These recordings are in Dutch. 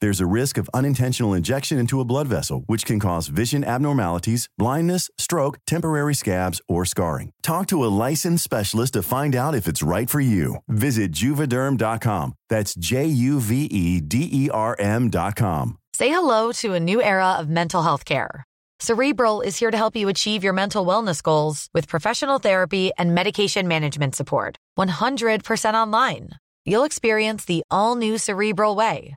There's a risk of unintentional injection into a blood vessel, which can cause vision abnormalities, blindness, stroke, temporary scabs, or scarring. Talk to a licensed specialist to find out if it's right for you. Visit juvederm.com. That's J U V E D E R M.com. Say hello to a new era of mental health care. Cerebral is here to help you achieve your mental wellness goals with professional therapy and medication management support. 100% online. You'll experience the all new Cerebral Way,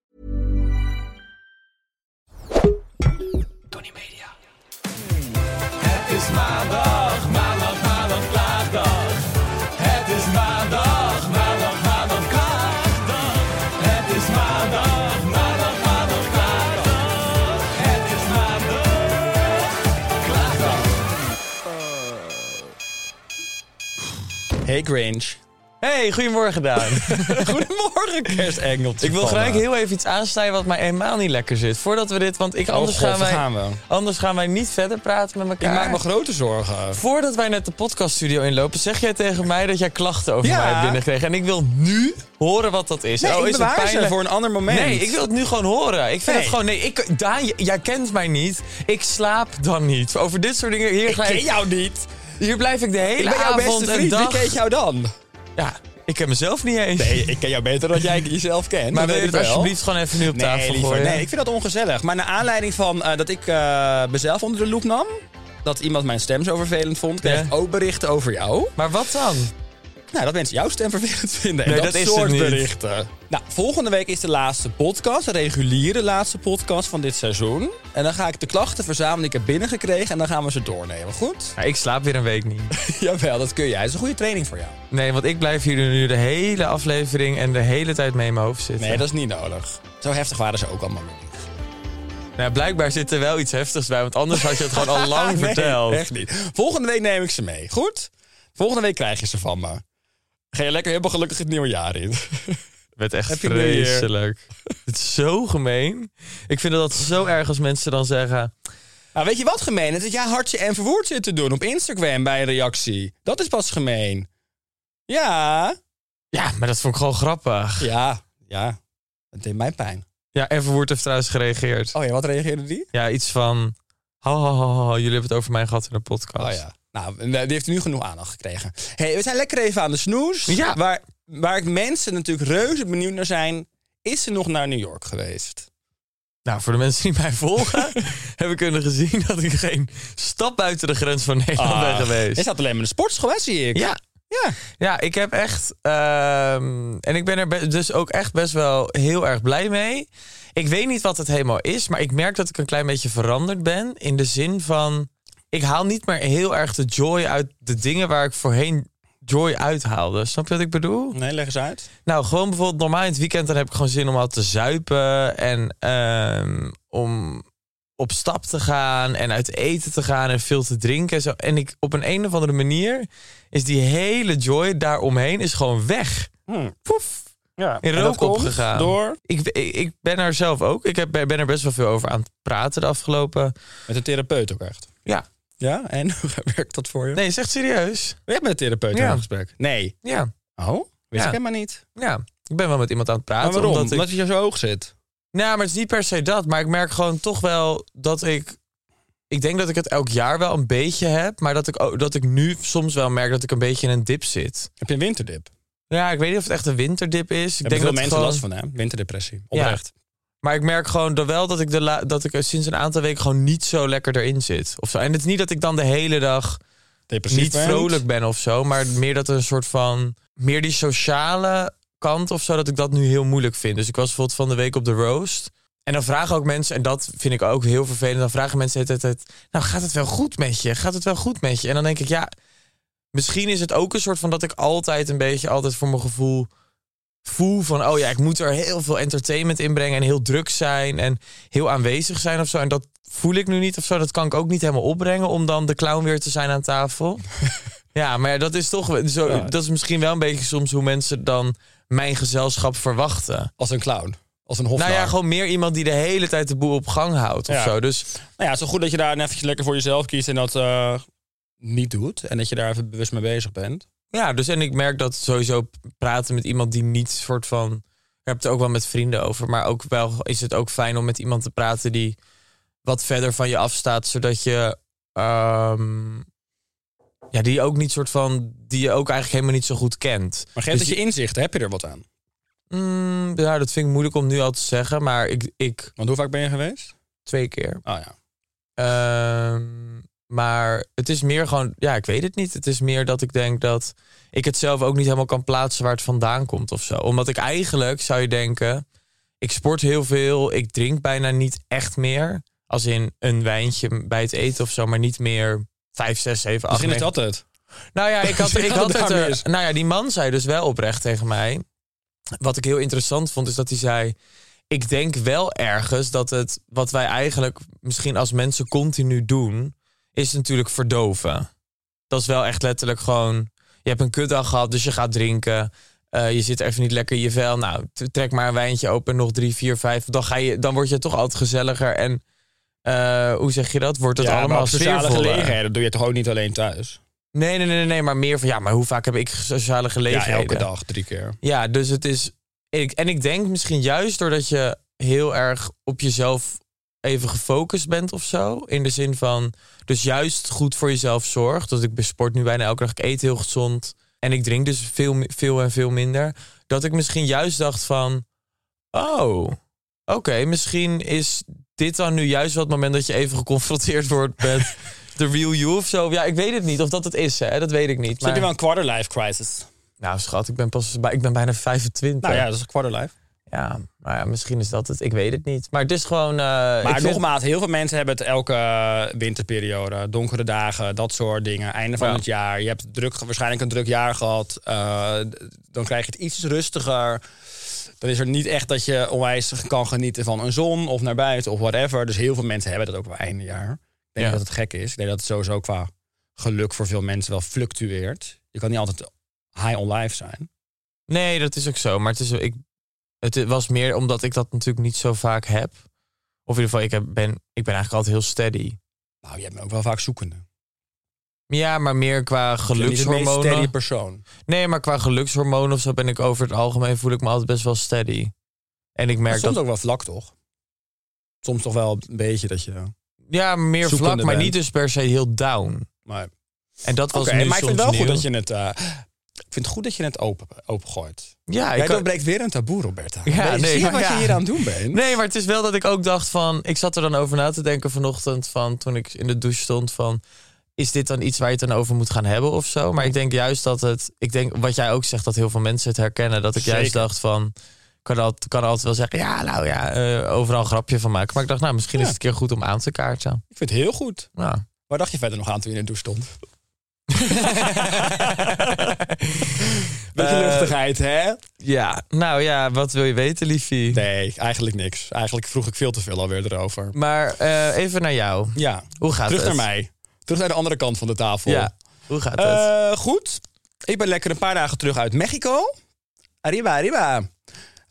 Hey Grange. Hey, goedemorgen Daan. Goedemorgen kerstengeltje. ik wil gelijk heel even iets aansnijden wat mij helemaal niet lekker zit. Voordat we dit, want ik, anders, God, gaan wij, gaan we. anders gaan wij niet verder praten met Ik elkaar. maak me grote zorgen. Voordat wij net de podcaststudio inlopen, zeg jij tegen mij dat jij klachten over Ja. mij hebt binnengekregen. En ik wil nu horen wat dat is. Nee, oh, ik is het pijnlijk? voor een ander moment. Nee, ik wil het nu gewoon horen. Ik vind Nee. het gewoon... Nee, ik, Daan, jij kent mij niet. Ik slaap dan niet. Over dit soort dingen... Hier, Ik ken jou niet. Hier blijf ik de hele Ik ben jouw avond beste en vriend. dag... Wie kent jou dan? Ja, ik ken mezelf niet eens. Nee, ik ken jou beter dan jij jezelf kent. maar wil je het alsjeblieft gewoon even nu op Nee, tafel liever. gooien? Nee, ik vind dat ongezellig. Maar naar aanleiding van eh, dat ik eh, mezelf onder de loep nam... dat iemand mijn stem zo vervelend vond... kreeg Ja. ik ook berichten over jou. Maar wat dan? Nou, dat mensen jouw stem vervelend vinden. Nee, en dat, dat is soort berichten. Nou, volgende week is de laatste podcast. De reguliere laatste podcast van dit seizoen. En dan ga ik de klachten verzamelen die ik heb binnengekregen... en dan gaan we ze doornemen, goed? Ja, ik slaap weer een week niet. Jawel, dat kun jij. Het is een goede training voor jou. Nee, want ik blijf hier nu de hele aflevering en de hele tijd mee in mijn hoofd zitten. Nee, dat is niet nodig. Zo heftig waren ze ook allemaal niet. nou, blijkbaar zit er wel iets heftigs bij, want anders had je het gewoon al lang Nee, verteld. echt niet. Volgende week neem ik ze mee, goed? Volgende week krijg je ze van me. Ga je lekker helemaal gelukkig het nieuwe jaar in. Het werd echt Happy vreselijk. Het is zo gemeen. Ik vind dat zo erg als mensen dan zeggen... Nou, weet je wat gemeen is? Dat jij hartje en verwoord zit te doen op Instagram bij een reactie. Dat is pas gemeen. Ja, Ja, maar dat vond ik gewoon grappig. ja, ja. Het deed mij pijn. Ja, Everwood heeft trouwens gereageerd. Oh ja, wat reageerde die? Ja, iets van... Ha, ha, ha, ha, jullie hebben het over mij gehad in de podcast. Oh ja. Nou, die heeft nu genoeg aandacht gekregen. hey, we zijn lekker even aan de snoes. Ja. Waar, waar mensen natuurlijk reuze benieuwd naar zijn... is ze nog naar New York geweest? Nou, voor de mensen die mij volgen, hebben kunnen gezien dat ik geen stap buiten de grens van Nederland ben Ah, geweest. Je zat alleen maar de sportschool, zie ik. Ja, Ja. ja, ik heb echt. ehm, en ik ben er dus ook echt best wel heel erg blij mee. Ik weet niet wat het helemaal is, maar ik merk dat ik een klein beetje veranderd ben. In de zin van. Ik haal niet meer heel erg de joy uit de dingen waar ik voorheen joy uithaalde. Snap je wat ik bedoel? Nee, leg eens uit. Nou, gewoon bijvoorbeeld normaal in het weekend dan heb ik gewoon zin om al te zuipen en ehm, om op stap te gaan en uit eten te gaan en veel te drinken en zo. En ik op een, een of andere manier is die hele joy daaromheen is gewoon weg. Hmm. Poef. Ja. in rook opgegaan. Door Ik, ik, ik ben er zelf ook. Ik heb, ben er best wel veel over aan het praten de afgelopen... met een therapeut ook echt. Ja. Ja, en hoe werkt dat voor je? Nee, is echt serieus. Ben je met een therapeut Ja. in gesprek? Nee. Ja, Oh, wist Ja. ik helemaal niet. ja. Ik ben wel met iemand aan het praten. Maar waarom? Omdat Omdat, ik, je zo hoog zit. Nou, maar het is niet per se dat. Maar ik merk gewoon toch wel dat ik... Ik denk dat ik het elk jaar wel een beetje heb. Maar dat ik, dat ik nu soms wel merk dat ik een beetje in een dip zit. Heb je een winterdip? Ja, ik weet niet of het echt een winterdip is. Ik denk dat het mensen gewoon, last van, hè? Winterdepressie. Oprecht. Maar ik merk gewoon dat wel dat ik, de la- dat ik er sinds een aantal weken gewoon niet zo lekker erin zit. Of zo. En het is niet dat ik dan de hele dag Depressief niet bent. vrolijk ben of zo. Maar meer dat er een soort van... Meer die sociale kant of zo, dat ik dat nu heel moeilijk vind. Dus ik was bijvoorbeeld van de week op de roast. En dan vragen ook mensen, en dat vind ik ook heel vervelend... dan vragen mensen het, het, nou gaat het wel goed met je? Gaat het wel goed met je? En dan denk ik, ja, misschien is het ook een soort van... dat ik altijd een beetje, altijd voor mijn gevoel voel van... oh ja, ik moet er heel veel entertainment in brengen... en heel druk zijn en heel aanwezig zijn of zo. En dat voel ik nu niet of zo. Dat kan ik ook niet helemaal opbrengen... om dan de clown weer te zijn aan tafel. ja, maar dat is toch... Zo, Ja. Dat is misschien wel een beetje soms hoe mensen dan mijn gezelschap verwachten. Als een clown. Als een. Nou ja, gewoon meer iemand die de hele tijd de boel op gang houdt of Ja. zo. Dus Nou ja, het is wel goed dat je daar eventjes lekker voor jezelf kiest en dat eh, niet doet. En dat je daar even bewust mee bezig bent. Ja, dus en ik merk dat sowieso praten met iemand die niet soort van. Ik heb het ook wel met vrienden over, maar ook wel is het ook fijn om met iemand te praten die wat verder van je afstaat, zodat je. ehm, ja, die ook niet soort van. die je ook eigenlijk helemaal niet zo goed kent. Maar geeft Dus dat je inzichten? Heb je er wat aan? Mm, ja, dat vind ik moeilijk om nu al te zeggen, maar ik, ik Want hoe vaak ben je geweest? twee keer. Oh ja. Ehm, maar het is meer gewoon, ja, ik weet het niet. Het is meer dat ik denk dat ik het zelf ook niet helemaal kan plaatsen waar het vandaan komt of zo. Omdat ik eigenlijk zou je denken, ik sport heel veel, ik drink bijna niet echt meer. Als in een wijntje bij het eten of zo, maar niet meer vijf, zes, zeven, acht. Misschien is dat het. nou ja, ik had, ik had het er- is. nou ja, die man zei dus wel oprecht tegen mij. Wat ik heel interessant vond, is dat hij zei. Ik denk wel ergens dat het wat wij eigenlijk misschien als mensen continu doen, is natuurlijk verdoven. Dat is wel echt letterlijk gewoon. Je hebt een kutdag gehad, dus je gaat drinken. Eh, je zit even niet lekker in je vel. Nou, trek maar een wijntje open, nog drie, vier, vijf. Dan, ga je, dan word je toch altijd gezelliger. En eh, hoe zeg je dat? Wordt het ja, allemaal sociale gelegenheden dat doe je toch ook niet alleen thuis? Nee, nee, nee, nee, maar meer van ja, maar hoe vaak heb ik sociale Ja, gelegenheden? elke dag, drie keer. Ja, dus het is. Ik, en ik denk misschien juist doordat je heel erg op jezelf even gefocust bent of zo. In de zin van. Dus juist goed voor jezelf zorgt. Dat ik besport nu bijna elke dag. Ik eet heel gezond. En ik drink dus veel, veel en veel minder. Dat ik misschien juist dacht van. Oh, oké, misschien is dit dan nu juist het moment dat je even geconfronteerd wordt met de real you of zo. Ja, ik weet het niet of dat het is, hè? dat weet ik niet. Zit je wel een quarter life crisis? Nou, schat, ik ben pas bij, ik ben bijna 25. Nou ja, dat is een quarter life. ja, maar ja, misschien is dat het. Ik weet het niet. Maar het is gewoon. eh, Maar vind- nogmaals, heel veel mensen hebben het elke eh, winterperiode. Donkere dagen, dat soort dingen. Einde van Ja. het jaar. Je hebt druk, waarschijnlijk een druk jaar gehad. Eh, dan krijg je het iets rustiger. Dan is er niet echt dat je onwijs kan genieten van een zon of naar buiten of whatever. Dus heel veel mensen hebben dat ook wel einde jaar. Ik denk Ja. dat het gek is. Ik denk dat het sowieso qua geluk voor veel mensen wel fluctueert. Je kan niet altijd high on life zijn. Nee, dat is ook zo. Maar het, is, ik, het was meer omdat ik dat natuurlijk niet zo vaak heb. Of in ieder geval, ik, heb, ben, ik ben eigenlijk altijd heel steady. Nou, je hebt me ook wel vaak zoekende. Ja, maar meer qua bent niet de meest steady gelukshormonen. persoon. Nee, maar qua gelukshormonen of zo ben ik over het algemeen voel ik me altijd best wel steady. En ik Maar merk soms dat. ook wel vlak, toch? Soms toch wel een beetje dat je... Ja, meer vlak, maar bent. niet dus per se heel down. Maar En dat was Oké, nu maar ik vind wel goed dat je het. eh, ik vind het goed dat je het open, open gooit. Ja, Jij ik kan- doorbreekt weer een taboe, Roberta. Ja, Nee, zie maar wat ja. je hier aan het doen bent? Nee, maar het is wel dat ik ook dacht van... Ik zat er dan over na te denken vanochtend van... Toen ik in de douche stond van... Is dit dan iets waar je het dan over moet gaan hebben of zo? Maar ik denk juist dat het... Ik denk wat jij ook zegt, dat heel veel mensen het herkennen. Dat ik juist dacht van... Ik kan, altijd, kan altijd wel zeggen... Ja, nou ja, eh, overal een grapje van maken. Maar ik dacht, nou, misschien Ja. is het een keer goed om aan te kaarten. Ik vind het heel goed. Ja. Waar dacht je verder nog aan toen je in de douche stond? Beetje Eh, luchtigheid, hè? ja, nou ja, wat wil je weten, liefie? Nee, eigenlijk niks. Eigenlijk vroeg ik veel te veel alweer erover. Maar eh, even naar jou. Ja, Hoe gaat terug het? naar mij. Terug naar de andere kant van de tafel. Ja, hoe gaat het? Eh, goed. Ik ben lekker een paar dagen terug uit Mexico. Arriba, arriba.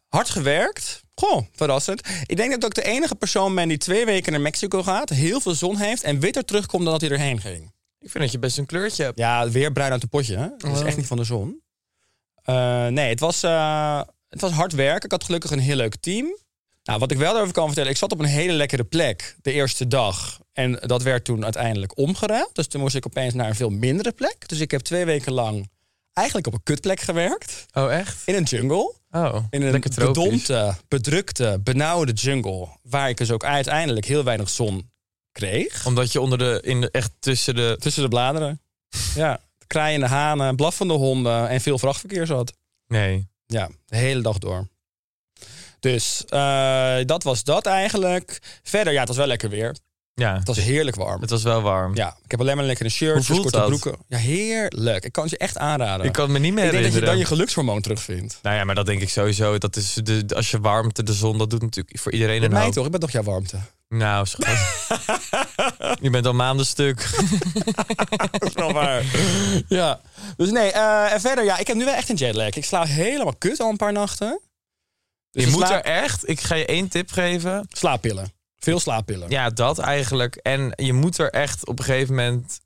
Hard gewerkt. Goh, verrassend. Ik denk dat ik de enige persoon ben die twee weken naar Mexico gaat, heel veel zon heeft en witter terugkomt dan dat hij erheen ging. Ik vind dat je best een kleurtje hebt. Ja, weer bruin uit de potje. Hè? Dat is Oh. echt niet van de zon. Eh, nee, het was, eh, het was hard werken. Ik had gelukkig een heel leuk team. Nou, wat ik wel daarover kan vertellen, ik zat op een hele lekkere plek de eerste dag. En dat werd toen uiteindelijk omgeruild. Dus toen moest ik opeens naar een veel mindere plek. Dus ik heb twee weken lang eigenlijk op een kutplek gewerkt. Oh, echt? In een jungle. Oh, In een bedompte, bedrukte, benauwde jungle. Waar ik dus ook uiteindelijk heel weinig zon kreeg. Omdat je onder de, in de, echt tussen de... Tussen de bladeren. ja, kraaiende hanen, blaffende honden en veel vrachtverkeer zat. Nee. Ja, de hele dag door. Dus eh, dat was dat eigenlijk. Verder, ja, het was wel lekker weer. Ja, Het was heerlijk warm. het was wel warm. Ja, ik heb alleen maar lekkere shirts, Hoe voelt korte dat? broeken. Ja, heerlijk. Ik kan het je echt aanraden. Ik kan het me niet meer Ik denk dat je herinneren. dan je gelukshormoon terugvindt. Nou ja, maar dat denk ik sowieso. Dat is de, als je warmte, de zon, dat doet natuurlijk voor iedereen Met een mij hoop. toch? Ik ben toch jouw warmte? Nou, schat. je bent al maanden stuk. Dat is wel waar. ja. Dus nee, eh, en verder, ja, ik heb nu wel echt een jetlag. Ik sla helemaal kut al een paar nachten. Dus je moet slaap- er echt... Ik ga je één tip geven. Slaappillen. Veel slaappillen. Ja, dat eigenlijk. En je moet er echt op een gegeven moment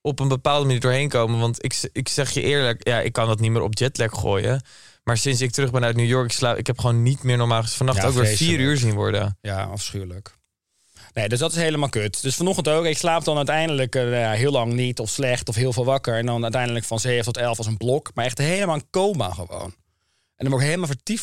op een bepaalde manier doorheen komen. Want ik, ik zeg je eerlijk, ja, ik kan dat niet meer op jetlag gooien. Maar sinds ik terug ben uit New York, ik, slaap, ik heb gewoon niet meer normaal vannacht Ja, ook weer vier uur zien worden. Ja, afschuwelijk. Nee, dus dat is helemaal kut. Dus vanochtend ook. Ik slaap dan uiteindelijk eh, ja, heel lang niet of slecht of heel veel wakker. En dan uiteindelijk van 7 tot 11 als een blok. Maar echt helemaal een coma gewoon. En dan word ik helemaal vertief.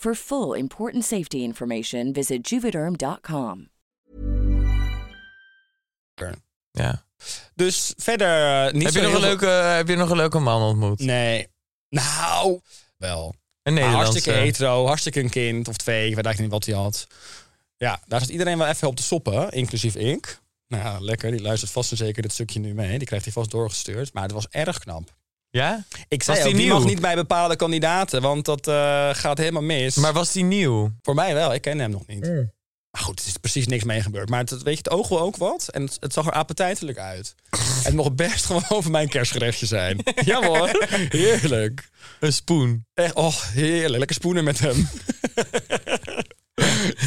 For full important safety information, visit juvederm.com. Ja. Dus verder eh, niet Heb zo je, nog heel een veel- leuke, heb je nog een leuke man ontmoet? Nee. Nou, wel. Een Nederlandse. hartstikke hetero, hartstikke een kind of twee. Ik weet eigenlijk niet wat hij had. Ja, daar zat iedereen wel even op te soppen, inclusief ik. Nou, ja, lekker. Die luistert vast en zeker dit stukje nu mee. Die krijgt hij vast doorgestuurd. Maar het was erg knap. Ja? Ik zei Was ook, die nieuw? mag niet bij bepaalde kandidaten, want dat eh, gaat helemaal mis. Maar was die nieuw? Voor mij wel, ik ken hem nog niet. Maar goed, er is precies niks mee gebeurd. Maar het, weet je, het oog wil ook wat. En het, het zag er appetijtelijk uit. het mocht best gewoon voor mijn kerstgerechtje zijn. ja hoor, heerlijk. Een spoen. Echt, oh, heerlijk. Lekker spoenen met hem.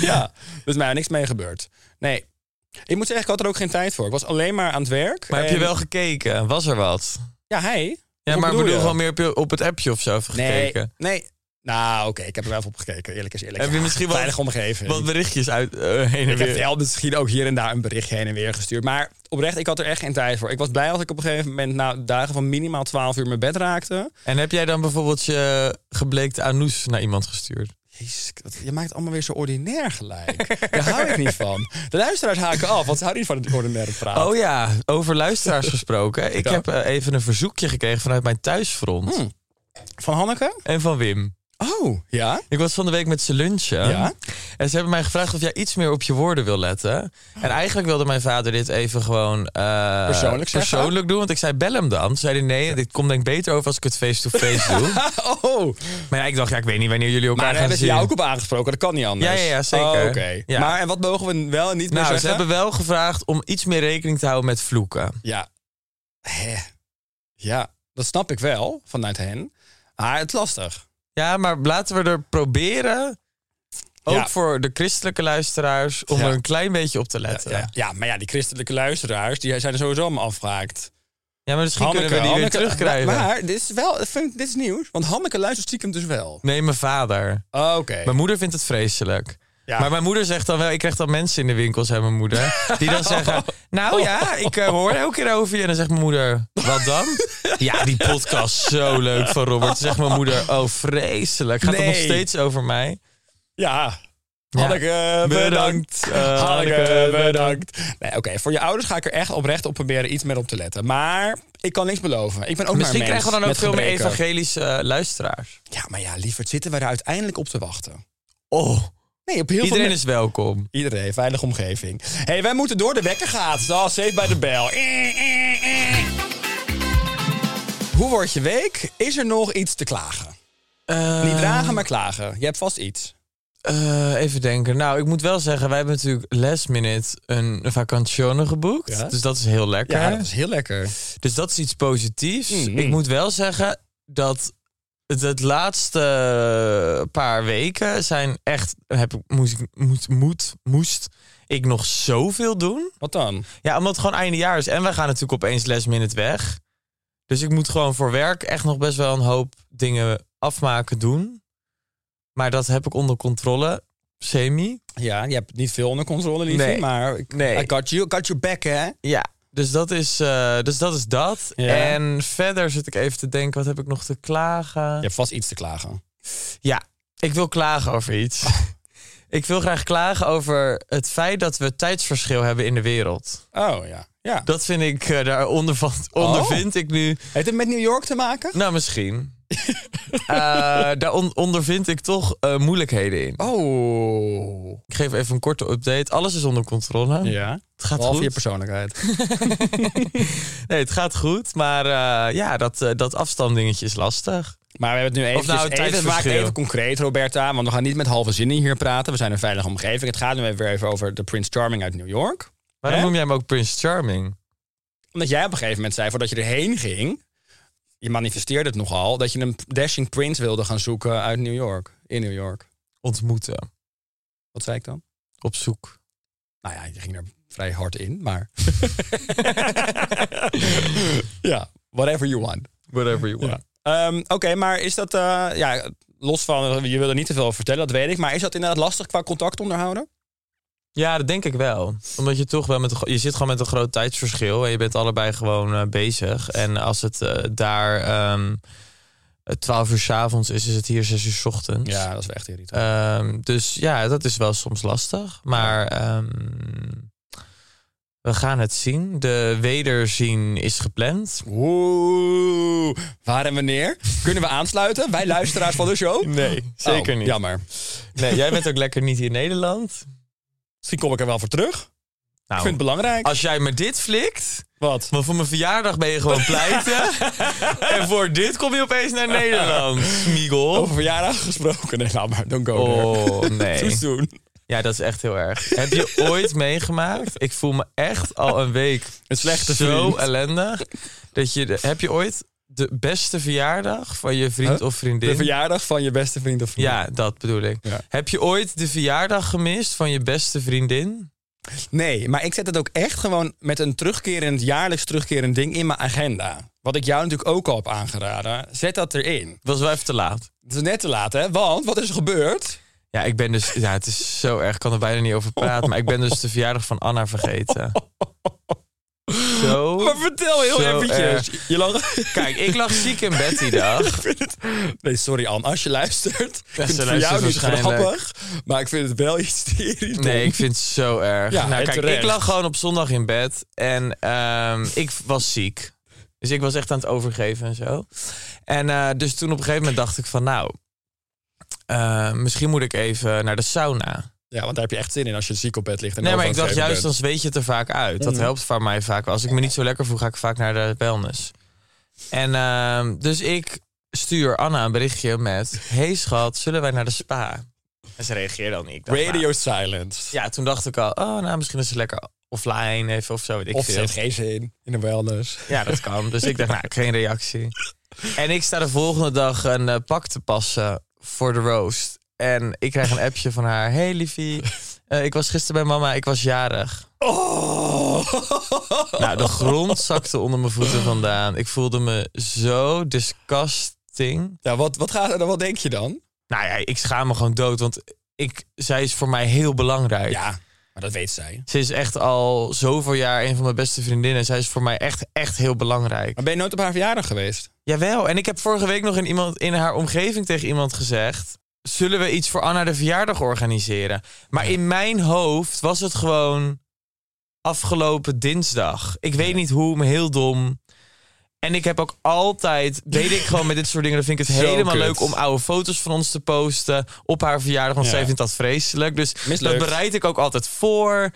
ja, dus mij niks mee gebeurd. Nee. Ik moet zeggen, ik had er ook geen tijd voor. Ik was alleen maar aan het werk. Maar heb je wel gekeken? Was er wat? Ja, hij. Ja, maar ik bedoel bedoel je? gewoon meer op, je- op het appje of zo even Nee, gekeken. nee. Nou, oké, ik heb er wel even op gekeken. Eerlijk is eerlijk. Heb je Ja, misschien omgeving. Wat berichtjes uit, eh, heen en Ik heb weer. wel misschien ook hier en daar een berichtje heen en weer gestuurd. Maar oprecht, ik had er echt geen tijd voor. Ik was blij als ik op een gegeven moment na dagen van minimaal 12 uur mijn bed raakte. En heb jij dan bijvoorbeeld je gebleekte anus naar iemand gestuurd? Jezus, je maakt het allemaal weer zo ordinair gelijk. Daar hou ik niet van. De luisteraars haken af, want ze houden niet van het ordinaire praat. Oh ja, over luisteraars gesproken. Ik Ja. heb eh, even een verzoekje gekregen vanuit mijn thuisfront. Hmm. Van Hanneke? En van Wim. Oh, ja? Ik was van de week met ze lunchen. Ja? En ze hebben mij gevraagd of jij iets meer op je woorden wil letten. En eigenlijk wilde mijn vader dit even gewoon eh, Persoonlijk persoonlijk doen. Want ik zei, bel hem dan. Toen zei hij, nee, dit komt denk ik beter over als ik het face-to-face doe. Oh, Maar ja, ik dacht, ja, ik weet niet wanneer jullie elkaar maar gaan zien. jou ook op aangesproken. Dat kan niet anders. Ja, ja, zeker. Oh, Oké. Maar en wat mogen we wel en niet meer Nou, zeggen? ze hebben wel gevraagd om iets meer rekening te houden met vloeken. Ja. Hè. Ja, dat snap ik wel vanuit hen. Maar het is lastig. Ja, maar laten we er proberen, ook Ja. voor de christelijke luisteraars, om Ja. er een klein beetje op te letten. ja, ja, maar ja, die christelijke luisteraars die zijn er sowieso allemaal afgehaakt. Ja, maar misschien kunnen we die weer terugkrijgen. Maar, maar dit is wel, vind, dit is nieuws. Want Hanneke luistert stiekem dus wel. Nee, mijn vader. Oh, Oké. Mijn moeder vindt het vreselijk. Ja. Maar mijn moeder zegt dan wel, ik krijg dan mensen in de winkel, zei mijn moeder. Die dan zeggen, nou ja, ik eh, hoor elke keer over je. En dan zegt mijn moeder, wat dan? Ja, die podcast, zo leuk van Robert. Dan zegt mijn moeder, oh vreselijk. Gaat het nog steeds over mij? Ja. Ja. Hanneke, bedankt. Bedankt, eh, Hanneke, Hanneke, bedankt. Nee, oké. Voor je ouders ga ik er echt oprecht op proberen iets meer op te letten. Maar ik kan niks beloven. Ik ben ook Misschien krijgen we dan ook veel meer evangelische eh, luisteraars. Ja, maar ja, lieverd, zitten we er uiteindelijk op te wachten? Oh, Nee, op heel iedereen is welkom. Iedereen, veilige omgeving. hey, wij moeten door. De wekker gaat. Zo, safe bij de bel. Eh, eh, eh. Hoe wordt je week? Is er nog iets te klagen? Niet dragen, maar klagen. Je hebt vast iets. Even denken. Nou, ik moet wel zeggen, wij hebben natuurlijk last minute een vakantione geboekt. Ja. Dus dat is heel lekker. Ja, dat is heel lekker. Dus dat is iets positiefs. Mm. Ik moet wel zeggen dat het, het laatste paar weken zijn echt... Heb ik, moest, ik- moet, moest ik nog zoveel doen. Wat dan? Ja, omdat het gewoon eindejaar is. En wij gaan natuurlijk opeens last minute weg. Dus ik moet gewoon voor werk echt nog best wel een hoop dingen afmaken, doen. Maar dat heb ik onder controle. Semi. Ja, je hebt niet veel onder controle, liefje. Nee. Maar ik- Nee. I got you, got your back, hè? Ja, dus dat is, eh, dus, dat, is dat. Ja. En verder zit ik even te denken, wat heb ik nog te klagen? Je hebt vast iets te klagen. Ja, ik wil klagen over iets. ik wil graag klagen over het feit dat we tijdsverschil hebben in de wereld. Oh, ja. ja. Dat vind ik, eh, daar ondervan, Oh. ondervind ik nu... Heeft het met New York te maken? Nou, misschien. Eh, daar on- ondervind ik toch eh, moeilijkheden in. Oh. Ik geef even een korte update. Alles is onder controle. Ja. Het gaat Behalve goed. je persoonlijkheid. Nee, het gaat goed. Maar eh, ja, dat, dat afstanddingetje is lastig. Maar we hebben het nu even, Of nou, het even, maak het even concreet, Roberta. Want we gaan niet met halve zinnen hier praten. We zijn een veilige omgeving. Het gaat nu weer even over de Prince Charming uit New York. Waarom noem jij hem ook Prince Charming? Omdat jij op een gegeven moment zei, voordat je erheen ging... Je manifesteerde het nogal, dat je een dashing prince wilde gaan zoeken uit New York. In New York. Ontmoeten. Wat zei ik dan? Op zoek. Nou ja, je ging er vrij hard in, maar... ja, whatever you want. Whatever you Ja. Ehm, Oké, maar is dat... eh, ja, los van, je wil er niet te veel over vertellen, dat weet ik. Maar is dat inderdaad lastig qua contact onderhouden? Ja, dat denk ik wel. Omdat je toch wel met je zit gewoon met een groot tijdsverschil en je bent allebei gewoon eh, bezig. En als het eh, daar ehm 12 uur 's avonds is, is het hier 6 uur 's ochtends. Ja, dat is wel echt irritant. Ehm, dus ja, dat is wel soms lastig. Maar ehm, we gaan het zien. De wederzien is gepland. Oeh, waar en wanneer? Kunnen we aansluiten? Wij luisteraars van de show? Nee, zeker Oh, niet. Jammer. Nee, jij bent ook lekker niet in Nederland. Misschien kom ik er wel voor terug. Nou, Ik vind het belangrijk. als jij me dit flikt, Wat? want voor mijn verjaardag ben je gewoon pleiten. en voor dit kom je opeens naar Nederland, Miguel. Over verjaardag gesproken. Nee, laat maar. Don't go there. Oh, Too nee. Ja, dat is echt heel erg. Heb je ooit meegemaakt? Ik voel me echt al een week Een slechte zo vriend. ellendig. Dat je, heb je ooit de beste verjaardag van je vriend Huh? of vriendin? De verjaardag van je beste vriend of vriendin. ja, dat bedoel ik. Ja. Heb je ooit de verjaardag gemist van je beste vriendin? Nee, maar ik zet het ook echt gewoon met een terugkerend, jaarlijks terugkerend ding in mijn agenda. Wat ik jou natuurlijk ook al heb aangeraden. Zet dat erin. Was wel even te laat. Het is net te laat, hè? Want wat is er gebeurd? Ja, ik ben dus. Ja, het is zo erg. Ik kan er bijna niet over praten. Maar ik ben dus de verjaardag van Anna vergeten. Zo. Maar vertel heel Zo eventjes. Je lag... Kijk, ik lag ziek in bed die dag. Het... Nee, sorry Anne, als je luistert. vind het voor jou luistert niet waarschijnlijk. grappig. Maar ik vind het wel iets irritant. Nee, ik vind het zo erg. Ja, nou, kijk, terecht. ik lag gewoon op zondag in bed en ehm, ik was ziek. Dus ik was echt aan het overgeven en zo. En eh, dus toen op een gegeven moment dacht ik van, nou, eh, misschien moet ik even naar de sauna. Ja, want daar heb je echt zin in als je ziek op bed ligt. En Nee, maar ik dacht juist, bent. dan zweet je het er vaak uit. Dat Mhm. helpt voor mij vaak. Als ik me niet zo lekker voel, ga ik vaak naar de wellness. En ehm, dus ik stuur Anna een berichtje met... Hey schat, zullen wij naar de spa? En ze reageerde al niet. Dacht, nou, Radio silence. ja, toen dacht ik al, oh, nou, misschien is ze lekker offline even of zo, weet ik Of ze veel. heeft geen zin in de wellness. Ja, dat kan. Dus ik dacht, nou, geen reactie. En ik sta de volgende dag een eh, pak te passen voor de roast. En ik krijg een appje van haar. Hey liefie, Eh, ik was gisteren bij mama, ik was jarig. Oh. Nou, de grond zakte onder mijn voeten vandaan. Ik voelde me zo disgusting. Ja, wat, wat, gaat, wat denk je dan? Nou ja, ik schaam me gewoon dood, want ik, zij is voor mij heel belangrijk. Ja, maar dat weet zij. Ze is echt al zoveel jaar een van mijn beste vriendinnen. Zij is voor mij echt, echt heel belangrijk. Maar ben je nooit op haar verjaardag geweest? Jawel, en ik heb vorige week nog in, iemand, in haar omgeving tegen iemand gezegd... zullen we iets voor Anna de verjaardag organiseren? Maar in mijn hoofd was het gewoon afgelopen dinsdag. Ik weet niet hoe, maar heel dom. En ik heb ook altijd, weet ik gewoon met dit soort dingen... dan vind ik het Zo helemaal kut. leuk om oude foto's van ons te posten... op haar verjaardag, want Ja. zij vindt dat vreselijk. Dus Mislukt. dat bereid ik ook altijd voor.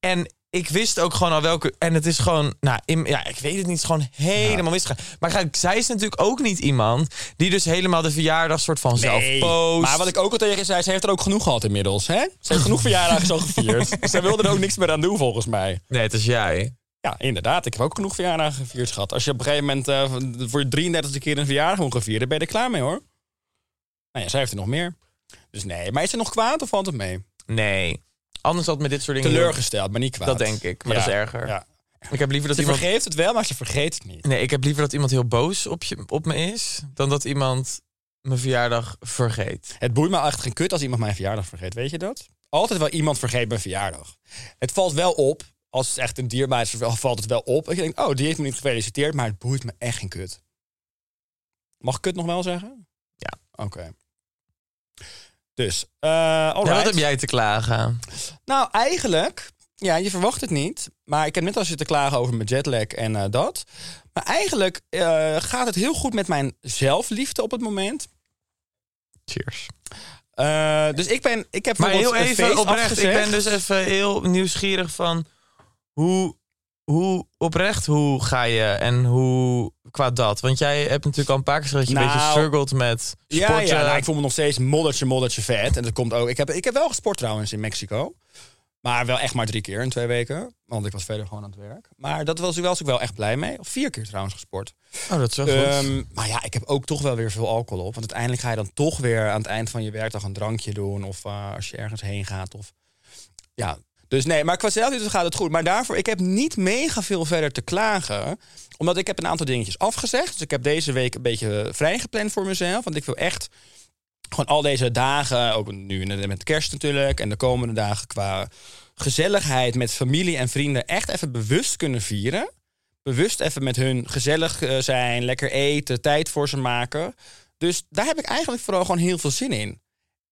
En ik wist ook gewoon al welke... En het is gewoon, nou, in- ja, ik weet het niet, het is gewoon helemaal misgegaan. Maar kijk, zij is natuurlijk ook niet iemand... die dus helemaal de verjaardag soort van zelf post. Maar wat ik ook al tegen zei, ze heeft er ook genoeg gehad inmiddels. Hè? Ze heeft genoeg verjaardagen al gevierd. Zij wilde er ook niks meer aan doen, volgens mij. Nee, het is jij. Ja, inderdaad. Ik heb ook genoeg verjaardagen gevierd gehad. Als je op een gegeven moment eh, voor je 33e keer een verjaardag moet vieren, ben je er klaar mee hoor. Nou ja, zij heeft er nog meer. Dus nee. Maar is ze nog kwaad of valt het mee? Nee. Anders had met dit soort dingen... Teleurgesteld, maar niet kwaad. Dat denk ik, maar Ja, dat is erger. Ja. Ik heb liever dat Ze iemand... vergeeft het wel, maar ze vergeet het niet. Nee, ik heb liever dat iemand heel boos op, je, op me is... dan dat iemand mijn verjaardag vergeet. Het boeit me echt geen kut als iemand mijn verjaardag vergeet. Weet je dat? Altijd wel iemand vergeet mijn verjaardag. Het valt wel op. Als het echt een dierbaar is, valt het wel op. Ik denk, oh, die heeft me niet gefeliciteerd, maar het boeit me echt geen kut. Mag ik kut nog wel zeggen? Ja. Oké. Dus, Ja, alright. wat heb jij te klagen? Nou, eigenlijk, ja, je verwacht het niet. Maar ik heb net als je te klagen over mijn jetlag en eh, dat. Maar eigenlijk eh, gaat het heel goed met mijn zelfliefde op het moment. Cheers. Dus ik ben, ik heb Maar heel even oprecht, ik ben dus even heel nieuwsgierig van... hoe, hoe oprecht, hoe ga je en hoe qua dat? Want jij hebt natuurlijk al een paar keer gezegd dat je een Nou, beetje struggelt met Ja, sporten. ja nou, ik voel me nog steeds moddertje, moddertje vet. En dat komt ook. Ik heb, ik heb wel gesport trouwens in Mexico. Maar wel echt maar drie keer in twee weken. Want ik was verder gewoon aan het werk. Maar dat was, was ik wel echt blij mee. Of vier keer trouwens gesport. Oh, dat is wel goed. Ehm, maar ja, ik heb ook toch wel weer veel alcohol op. Want uiteindelijk ga je dan toch weer aan het eind van je werkdag een drankje doen. Of eh, als je ergens heen gaat. Of... Ja, dus nee, maar qua zelfliefde gaat het goed. Maar daarvoor, ik heb niet mega veel verder te klagen. Omdat ik heb een aantal dingetjes afgezegd. Dus ik heb deze week een beetje vrijgepland voor mezelf. Want ik wil echt gewoon al deze dagen, ook nu met kerst natuurlijk... en de komende dagen qua gezelligheid met familie en vrienden... echt even bewust kunnen vieren bewust even met hun gezellig eh, zijn, lekker eten, tijd voor ze maken. Dus daar heb ik eigenlijk vooral gewoon heel veel zin in.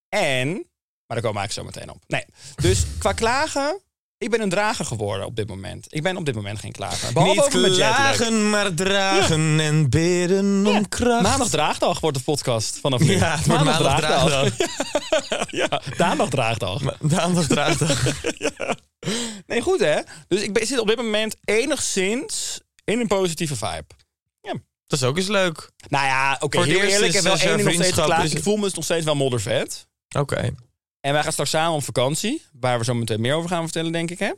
En, maar daar komen we eigenlijk zo meteen op. Nee, dus qua klagen, ik ben een drager geworden op dit moment. Ik ben op dit moment geen klager. Behalve Niet over klagen, maar dragen en bidden om kracht. Maandag draagdag wordt de podcast vanaf nu. Ja, het wordt maandag draagdag. ja, maandag draagdag. Maandag draagdag. Nee, goed hè. Dus ik ben, zit op dit moment enigszins in een positieve vibe. Dat is ook eens leuk. Nou ja, oké, het heel eerlijk. Ik is heb wel één nog steeds klaar. is Ik voel me dus nog steeds wel moddervet. Oké. En wij gaan straks samen op vakantie. Waar we zo meteen meer over gaan vertellen, denk ik. Hè?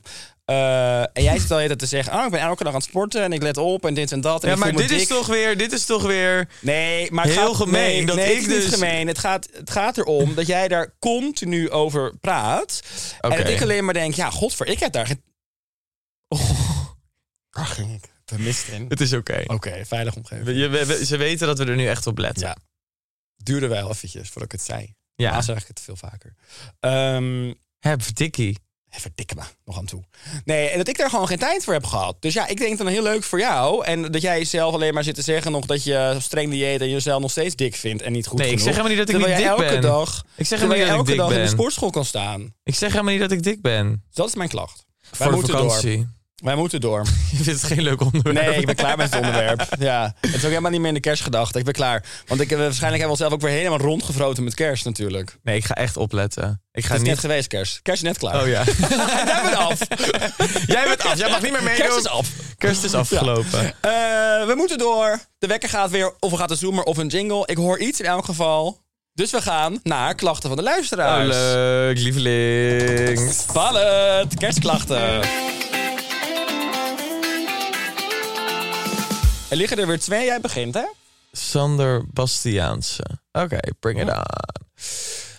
Eh, en jij zit al even te zeggen... Oh, ik ben elke dag aan het sporten en ik let op en dit en dat. En Ja, ik maar dit is, toch weer, dit is toch weer... Nee, maar het heel gaat, gemeen Nee, dat nee, ik het is niet dus- gemeen. Het gaat, het gaat erom dat jij daar continu over praat. En dat ik alleen maar denk... Ja, godver, ik heb daar geen... Oh, daar ging ik. De mist in. Het is oké. Oké, veilig omgeving. We- je- we- we- Ze weten dat we er nu echt op letten. Ja. Duurde wel eventjes voordat ik het zei. Ja. Zeg ik het veel vaker. Ehm Hè, verdikkie. verdikke me nog aan toe. Nee, en dat ik daar gewoon geen tijd voor heb gehad. Dus ja, ik denk dan heel leuk voor jou. En dat jij zelf alleen maar zit te zeggen nog dat je streng dieet en jezelf nog steeds dik vindt en niet goed Nee, ik genoeg. zeg helemaal niet dat ik niet dik elke ben. dag, Ik zeg helemaal niet dat ik elke dik dag in de sportschool kan staan. Ik zeg helemaal niet dat ik dik ben. Dus dat is mijn klacht. Wij Voor de moeten door. Wij moeten door. Je vindt het geen leuk onderwerp. Nee, ik ben klaar met het onderwerp. Ja, het is ook helemaal niet meer in de kerstgedachte. Ik ben klaar. Want ik, waarschijnlijk hebben we onszelf ook weer helemaal rondgevroten met kerst natuurlijk. Nee, ik ga echt opletten. Ik ga Het is niet... net geweest kerst. Kerst is net klaar. Oh ja. Jij bent af. Jij bent af. Jij mag niet meer meedoen. Kerst is af. Kerst is afgelopen. Eh, we moeten door. De wekker gaat weer. Of we gaat een zoomer of een jingle. Ik hoor iets in elk geval. Dus we gaan naar klachten van de Oh, luisteraars. leuk, lieveling. Spannend. Kerstklachten. Er liggen er weer twee. Jij begint, hè? Sander Bastiaanse. Oké, bring it on.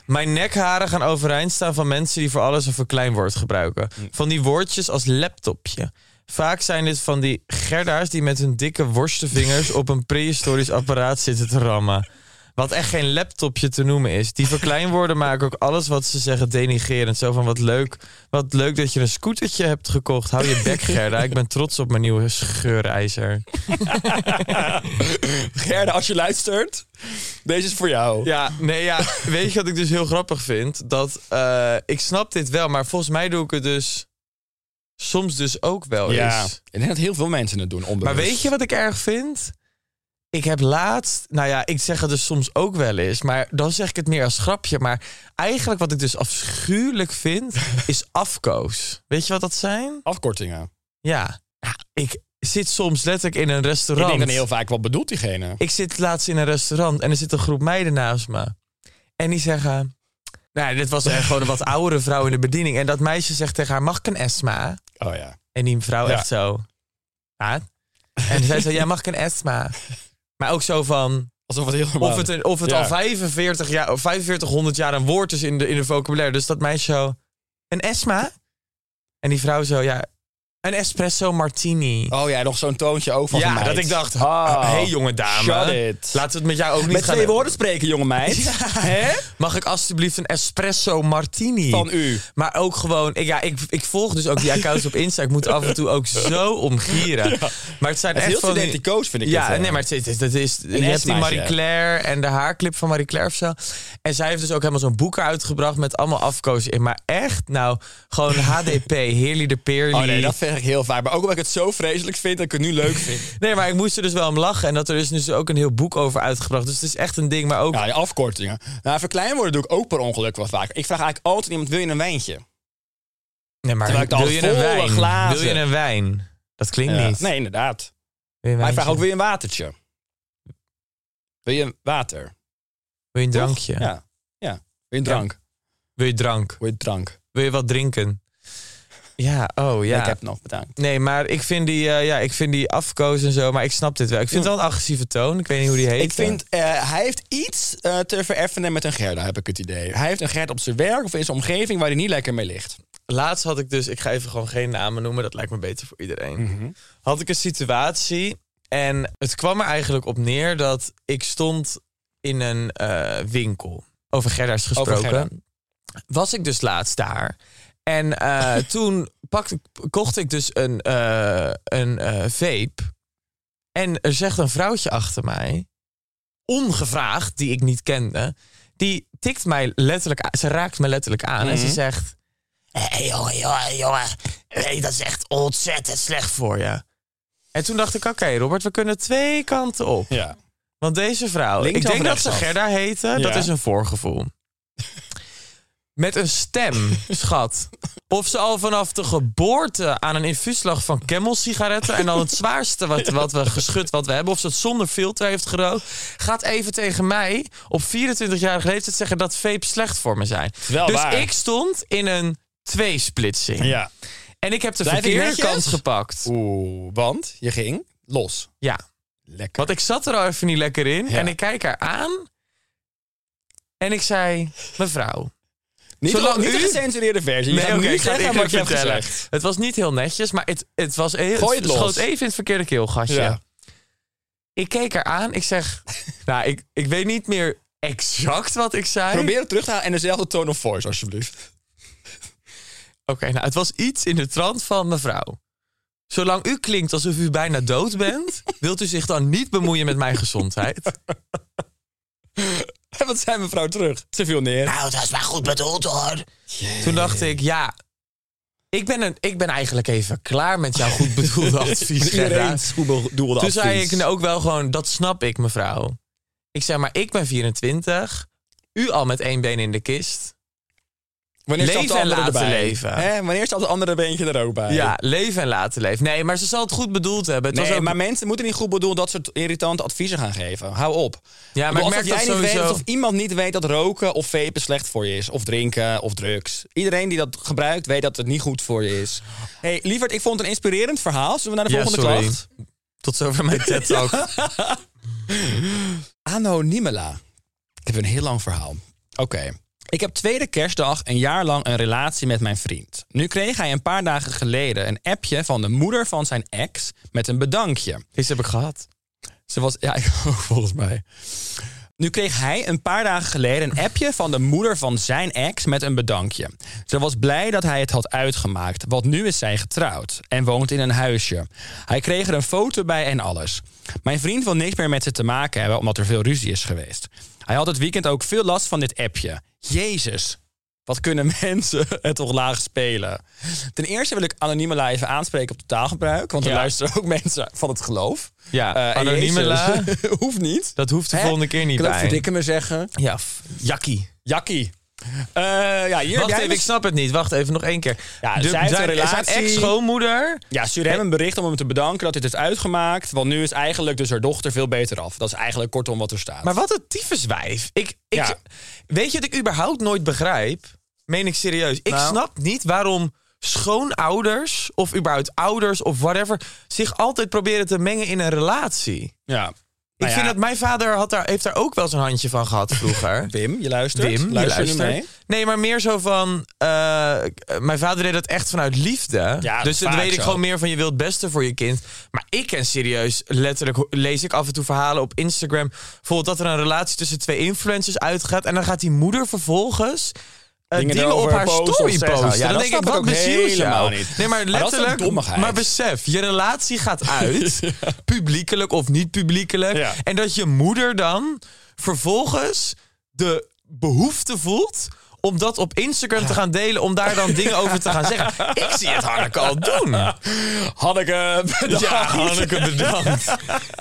Mijn nekharen gaan overeind staan van mensen die voor alles een verkleinwoord gebruiken. Van die woordjes als laptopje. Vaak zijn dit van die gerda's die met hun dikke worstenvingers op een prehistorisch apparaat zitten te rammen. Wat echt geen laptopje te noemen is. Die verkleinwoorden maken ook alles wat ze zeggen denigerend. Zo van wat leuk, wat leuk dat je een scootertje hebt gekocht. Hou je bek Gerda, ik ben trots op mijn nieuwe scheurijzer. Gerda, als je luistert, deze is voor jou. Ja, nee, ja. Weet je wat ik dus heel grappig vind? Dat eh, ik snap dit wel, maar volgens mij doe ik het dus soms dus ook wel Ja, eens. ik denk dat heel veel mensen het doen. Maar onbewust. weet je wat ik erg vind? Ik heb laatst, nou ja, ik zeg het dus soms ook wel eens, maar dan zeg ik het meer als grapje. Maar eigenlijk wat ik dus afschuwelijk vind, is afkoos. Weet je wat dat zijn? Afkortingen. Ja, Ja, ik zit soms letterlijk in een Ik restaurant. denk dan heel vaak, wat bedoelt diegene? Ik zit laatst in een restaurant en er zit een groep meiden naast me. En die zeggen... Nou, dit was echt gewoon een wat oudere vrouw in de bediening. En dat meisje zegt tegen haar, mag ik een Esma? Oh ja. En die vrouw Ja. echt zo... Ja. En zij zei, ja, mag ik een Esma? Maar ook zo van... Alsof het heel normaal Of het, een- of het Ja. al 45 jaar, of 4500 jaar een woord is in de, in de vocabulaire. Dus dat meisje zo... Een Esma? En die vrouw zo, ja... Een espresso martini. Oh ja, nog zo'n toontje ook van ja, meid. dat ik dacht, Oh, hey jonge dame. shut it. Laten we het met jou ook niet Met gaan... twee woorden spreken, jonge meid. Hè? Mag ik alsjeblieft een espresso martini? Van u. Maar ook gewoon, ik, ja, ik, ik volg dus ook die accounts op Insta. Ik moet af en toe ook zo omgieren. Maar het zijn Het echt heel vind ik Ja, het, eh. nee, maar het is, het is, het is- je hebt die. Marie Claire en de haarclip van Marie Claire of zo. En zij heeft dus ook helemaal zo'n boek uitgebracht met allemaal afkozen in. Maar echt, nou, gewoon HDP, Heerly de Peerly. Oh nee, dat heel vaak. Maar ook omdat ik het zo vreselijk vind dat ik het nu leuk vind. Nee, maar ik moest er dus wel om lachen. En dat er is dus ook een heel boek over uitgebracht. Dus het is echt een ding, maar ook... Ja, die afkortingen. Nou, verkleinwoorden doe ik ook per ongeluk wel vaak. Ik vraag eigenlijk altijd iemand, wil je een wijntje? nee, maar dan wil je een wijn? glazen- Wil je een wijn? Dat klinkt Ja. niet. Nee, inderdaad. Wil je Maar ik vraag ook, wil je een watertje? Wil je een water? Wil je een drankje? Ja. ja. Wil je een drank? Wil je drank? Wil je drank? Wil je wat drinken? Ja, oh ja. Ik heb nog bedankt. Nee, maar ik vind die, eh, ja, ik vind die afkoos en zo, maar ik snap dit wel. Ik vind het wel een agressieve toon. Ik weet niet hoe die heet. Ik vind, eh, hij heeft iets eh, te vereffenen met een Gerda, heb ik het idee. Hij heeft een Gerda op zijn werk of in zijn omgeving waar hij niet lekker mee ligt. Laatst had ik dus, ik ga even gewoon geen namen noemen, dat lijkt me beter voor iedereen. Mhm. Had ik een situatie en het kwam er eigenlijk op neer dat ik stond in een eh, winkel. Over Gerda's gesproken. Gerda. Was ik dus laatst daar. En eh, toen pakte, kocht ik dus een, eh, een eh, vape. En er zegt een vrouwtje achter mij, ongevraagd, die ik niet kende, die tikt mij letterlijk aan. Ze raakt me letterlijk aan en ze Mhm. zegt: Hé jongen, jongen, jongen, hey, dat is echt ontzettend slecht voor je. En toen dacht ik: Oké, Robert, we kunnen twee kanten op. Ja. Want deze vrouw, Links ik denk dat ze? Gerda heette, dat is een voorgevoel. Met een stem, schat. Of ze al vanaf de geboorte aan een infuus lag van Camel sigaretten en dan het zwaarste wat, wat we geschud wat we hebben, of ze het zonder filter heeft gerookt, gaat even tegen mij op 24-jarige leeftijd zeggen dat vape slecht voor me zijn. wel dus waar. ik stond in een tweesplitsing. Ja. En ik heb de Blijf verkeerde kant gepakt. Oeh, want je ging los. Ja, Lekker. Want ik zat er al even niet lekker in. Ja. En ik kijk haar aan. En ik zei, mevrouw. Niet, Zolang niet u- de gecensureerde versie. Je Nee, gaat oké, nu ik ga het zeggen wat je hebt vertellen. gezegd. Het was niet heel netjes, maar het, het was heel, Gooi het los. schoot even in het verkeerde keelgasje. Ja. Ik keek haar aan. Ik zeg, nou, ik, ik weet niet meer exact wat ik zei. Probeer het terug te halen en dezelfde tone of voice, alsjeblieft. Oké, nou, het was iets in de trant van mevrouw. Zolang u klinkt alsof u bijna dood bent, wilt u zich dan niet bemoeien met mijn gezondheid? En wat zei mevrouw terug? Ze viel neer. Nou, dat is maar goed bedoeld hoor. Toen dacht ik, ja, ik ben, een, ik ben eigenlijk even klaar met jouw goed bedoelde advies. Gerda. Goed bedoelde Toen advies. zei ik nou ook wel gewoon, dat snap ik mevrouw. Ik zei, maar ik ben 24, u al met één been in de kist. Wanneer leven en laten erbij? leven. Hè? Wanneer stapt het andere beentje er ook bij? Ja, leven en laten leven. Nee, maar ze zal het goed bedoeld hebben. Het Nee, was ook, maar mensen moeten niet goed bedoelen dat soort irritante adviezen gaan geven. Hou op. ja, maar ik merk jij dat niet weet, sowieso... alsof iemand niet weet dat roken of vapen slecht voor je is. Of drinken of drugs. Iedereen die dat gebruikt weet dat het niet goed voor je is. hey, lieverd, ik vond het een inspirerend verhaal. Zullen we naar de Ja, volgende sorry. klacht? Tot zover mijn TED Talk. Anno Nimela. Ik heb een heel lang verhaal. Oké. Ik heb tweede kerstdag een jaar lang een relatie met mijn vriend. Nu kreeg hij een paar dagen geleden een appje van de moeder van zijn ex met een bedankje. Deze heb ik gehad. Ze was, ja, ik ook volgens mij. Nu kreeg hij een paar dagen geleden een appje van de moeder van zijn ex met een bedankje. Ze was blij dat hij het had uitgemaakt, want nu is zij getrouwd en woont in een huisje. Hij kreeg er een foto bij en alles. Mijn vriend wil niks meer met ze te maken hebben omdat er veel ruzie is geweest. Hij had het weekend ook veel last van dit appje. Jezus, wat kunnen mensen het toch laag spelen? Ten eerste wil ik anonieme even aanspreken op taalgebruik. Want er Ja. luisteren ook mensen van het geloof. Ja, en anonieme la. hoeft niet. Dat hoeft de Hè? volgende keer niet Ik kan bij. verdikken me zeggen. Ja, jakkie. Jakkie. Eh, ja, hier Wacht even, dus- ik snap het niet. Wacht even, nog één keer. Ja, zij heeft een zijn, relatie. zijn ex-schoonmoeder... Ja, stuur hem een bericht om hem te bedanken dat hij het heeft uitgemaakt. Want nu is eigenlijk dus haar dochter veel beter af. Dat is eigenlijk kortom wat er staat. Maar wat een tyfuswijf. Ik, ik, Ja. Weet je wat ik überhaupt nooit begrijp? Meen ik serieus. Ik Nou. snap niet waarom schoonouders... of überhaupt ouders of whatever... zich altijd proberen te mengen in een relatie. ja. Ik Nou vind ja, dat mijn vader had daar, heeft daar ook wel zijn handje van gehad vroeger. Wim, je luistert. Wim, je Luister nu luistert. mee. Nee, maar meer zo van... eh, mijn vader deed dat echt vanuit liefde. Ja, dus dan weet ik zo. gewoon meer van je wilt het beste voor je kind. Maar ik ken serieus, letterlijk lees ik af en toe verhalen op Instagram. Bijvoorbeeld dat er een relatie tussen twee influencers uitgaat. En dan gaat die moeder vervolgens... eh, Dingen dingen, op haar story posten. Ja, dan denk ik, wat bezielt helemaal jou? niet. Nee, maar letterlijk... maar besef, je relatie gaat uit. Publiekelijk of niet publiekelijk. Ja. En dat je moeder dan vervolgens de behoefte voelt om dat op Instagram te gaan delen, om daar dan dingen over te gaan zeggen. Ik zie het Hanneke al doen. Hanneke, bedankt. Ja, Hanneke, bedankt.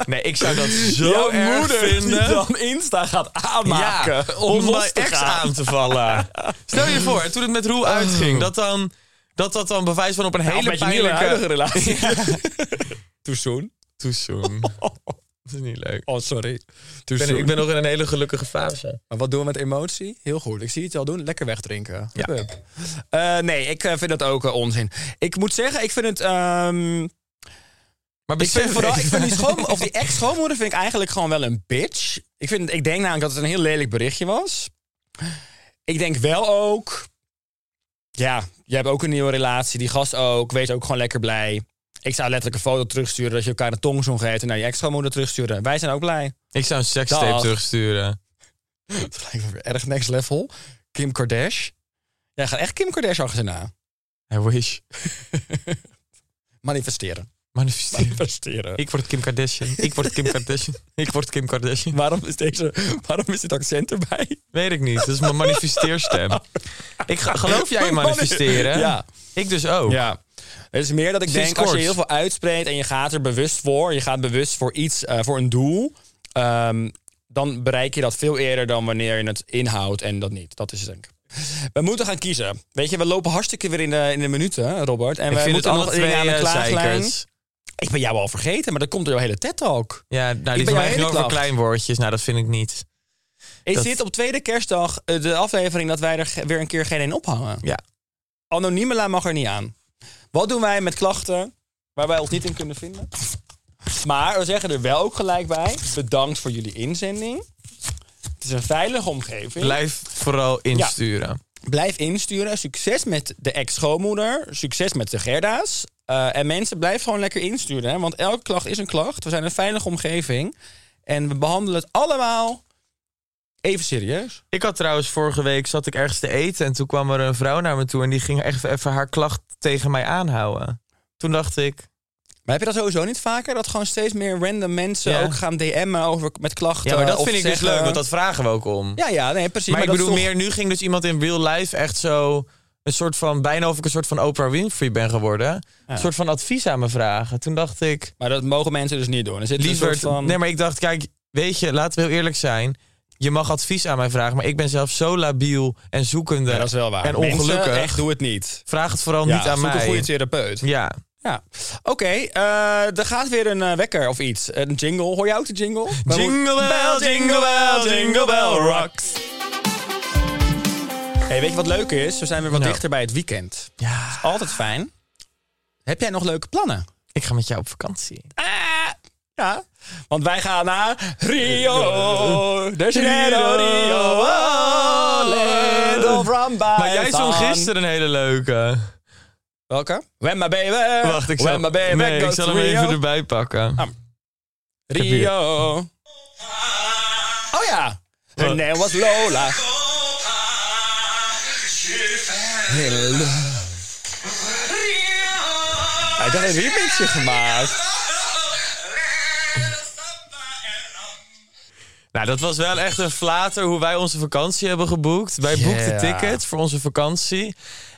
Nee, ik zou dat zo Jouw erg moeder vinden. die dan Insta gaat aanmaken ja, om, om mijn ex gaan. aan te vallen. Stel je voor, toen het met Roel uitging, dat dan, dat, dat dan bewijs van op een Ja, of hele pijnlijke... relatie. Too soon. Too soon. Dat is niet leuk. Oh, sorry. Ik ben, ik ben nog in een hele gelukkige fase. Maar wat doen we met emotie? Heel goed. Ik zie het al doen. Lekker wegdrinken. Ja. Eh, nee, ik eh, vind dat ook eh, onzin. Ik moet zeggen, ik vind het... ehm, Maar ik vind vooral, ik vind die, schoon, of die ex-schoonmoeder vind ik eigenlijk gewoon wel een bitch. Ik, vind, ik denk namelijk dat het een heel lelijk berichtje was. Ik denk wel ook... Ja, je hebt ook een nieuwe relatie. Die gast ook. Wees ook gewoon lekker blij. Ik zou letterlijk een foto terugsturen dat je elkaar een tongzoen geeft en naar je ex-schoonmoeder terugsturen. Wij zijn ook blij. Ik zou een sekstape Dag. terugsturen. Dat lijkt me weer erg next level. Kim Kardashian. Jij gaat echt Kim Kardashian achterna. I wish. Manifesteren. Manifesteren. Manifesteren. Ik word Kim Kardashian. Ik word Kim Kardashian. Ik word Kim Kardashian. Waarom is, deze, waarom is dit accent erbij? Weet ik niet. Dat is mijn manifesteerstem. Ik ga, geloof jij in manifesteren? Ja. Ik dus ook. ja. Het is meer dat ik Sinds denk, als je heel veel uitspreekt en je gaat er bewust voor, je gaat bewust voor iets, eh, voor een doel, ehm, dan bereik je dat veel eerder dan wanneer je het inhoudt en dat niet. Dat is het denk ik. We moeten gaan kiezen. Weet je, we lopen hartstikke weer in de, in de minuten, Robert. En Ik we moeten nog twee aan de klaaglijn. zeikers. Ik ben jou al vergeten, maar dat komt door jouw hele TED-talk. Ja, nou, die van jouw mij ging over klacht. kleinwoordjes. Nou, dat vind ik niet. Is Dat- dit op tweede kerstdag eh, de aflevering dat wij er weer een keer geen een ophangen? Ja. Anonieme la mag er niet aan. Wat doen wij met klachten waar wij ons niet in kunnen vinden? Maar we zeggen er wel ook gelijk bij. Bedankt voor jullie inzending. Het is een veilige omgeving. Blijf vooral insturen. Blijf insturen. Succes met de ex-schoonmoeder. Succes met de Gerda's. Eh, en mensen, blijf gewoon lekker insturen. Hè? Want elke klacht is een klacht. We zijn een veilige omgeving. En we behandelen het allemaal even serieus. Ik had trouwens vorige week zat ik ergens te eten en toen kwam er een vrouw naar me toe en die ging echt even haar klacht tegen mij aanhouden. Toen dacht ik, Maar heb je dat sowieso niet vaker? Dat gewoon steeds meer random mensen Ja. ook gaan DM'en over met klachten? ja, maar dat vind ik dus zeggen- leuk, want dat vragen we ook om. Ja, ja, nee, precies. maar, ik bedoel toch- meer, nu ging dus iemand in real life echt zo een soort van, bijna of ik een soort van Oprah Winfrey ben geworden. Een soort van advies aan me vragen. Toen dacht ik, Maar dat mogen mensen dus niet doen. Er zit een liever, soort van... nee, maar ik dacht, kijk, weet je, laten we heel eerlijk zijn. Je mag advies aan mij vragen, maar ik ben zelf zo labiel en zoekende Ja, dat is wel waar. en Mensen, ongelukkig. echt, doe het niet. Vraag het vooral Ja, niet aan zoek mij. een goede therapeut. Ja, Ja. Oké, eh, er gaat weer een eh, wekker of iets. Een jingle. Hoor jij ook de jingle? Jingle bell, jingle bell, jingle bell rocks. Hey, weet je wat leuk is? We zijn weer wat Nou. dichter bij het weekend. Ja, Altijd fijn. Heb jij nog leuke plannen? ik ga met jou op vakantie. Ah, Ja, want wij gaan naar Rio de Janeiro, Rio. Oh, land of rumba Maar jij zong gisteren een hele leuke. Welke? When my baby. Wacht, ik When zal, my baby nee, ik zal hem even Rio. erbij pakken. Ah. Rio. Oh ja. Her Wat? name was Lola. Hij had een remixje gemaakt. Nou, dat was wel echt een flater hoe wij onze vakantie hebben geboekt. Wij boekten tickets voor onze vakantie.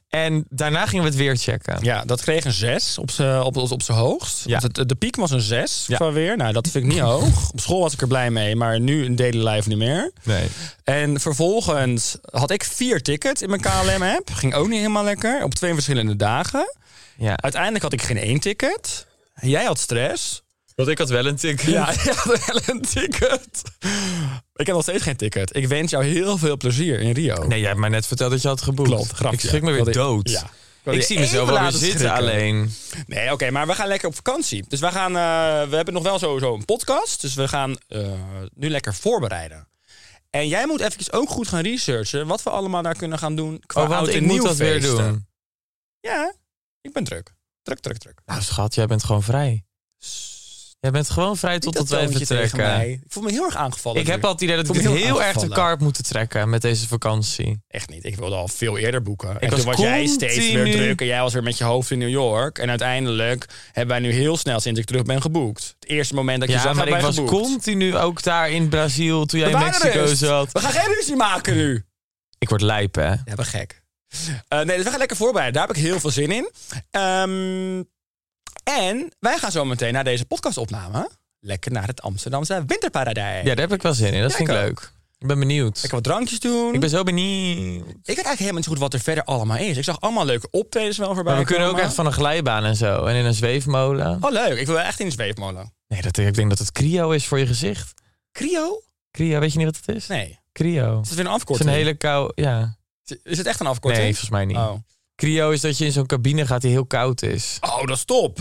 En daarna gingen we het weer checken. Ja, dat kreeg een 6 op zijn op, op zijn hoogst. Ja. Het- de piek was een 6 Ja. van weer. Nou, dat vind ik niet hoog. Op school was ik er blij mee, maar nu in daily life niet meer. Nee. En vervolgens had ik vier tickets in mijn KLM-app. Ging ook niet helemaal lekker. Op twee verschillende dagen. Ja. Uiteindelijk had ik geen één ticket. Jij had stress. Want ik had wel een ticket. Ja, je had wel een ticket. Ik heb nog steeds geen ticket. Ik wens jou heel veel plezier in Rio. Nee, jij hebt mij net verteld dat je had geboekt. Klopt, grapje. Ik schrik me weer dood. Ja. Wilde Ik zie mezelf wel weer zitten schrikken. alleen. Nee, oké, maar we gaan lekker op vakantie. Dus we gaan, eh, we hebben nog wel sowieso een podcast. Dus we gaan eh, nu lekker voorbereiden. En jij moet eventjes ook goed gaan researchen wat we allemaal daar kunnen gaan doen qua Oh, want ik moet dat weer doen. Ja, ik ben druk. Druk, druk, druk. Nou, schat, jij bent gewoon vrij. Jij bent gewoon vrij totdat dat wij mij. Ik voel me heel erg aangevallen. Ik nu. heb al het idee dat ik het heel heel erg aangevallen. karp moeten trekken met deze vakantie. Echt niet. Ik wilde al veel eerder boeken. en was toen was jij steeds weer druk en jij was weer met je hoofd in New York. En uiteindelijk hebben wij nu heel snel sinds ik terug ben geboekt. Het eerste moment dat je Ja, zag, maar ik was geboekt. continu ook daar in Brazil toen jij in Mexico rust. zat. We gaan geen ruzie maken nu. Ik word lijp, hè? Ja, ben gek. Eh, nee, dus we gaan lekker voorbereiden. Daar heb ik heel veel zin in. Ehm, en wij gaan zo meteen naar deze podcastopname lekker naar het Amsterdamse winterparadijs. Ja, daar heb ik wel zin in. Dat Ja, vind ik ik ook. leuk. Ik ben benieuwd. Lekker wat drankjes doen. Ik ben zo benieuwd. Ik weet eigenlijk helemaal niet zo goed wat er verder allemaal is. Ik zag allemaal leuke optredens wel voorbij Maar we kunnen ook echt van een glijbaan en zo. En in een zweefmolen. Oh, leuk. Ik wil echt in een zweefmolen. Nee, dat, ik denk dat het cryo is voor je gezicht. Cryo? Cryo, weet je niet wat het is? Nee. Cryo. Is het weer een Het is afkorting? een hele kou... Ja. Is het echt een afkorting? Nee, volgens mij niet. Oh. Cryo is dat je in zo'n cabine gaat die heel koud is. oh, dat is top.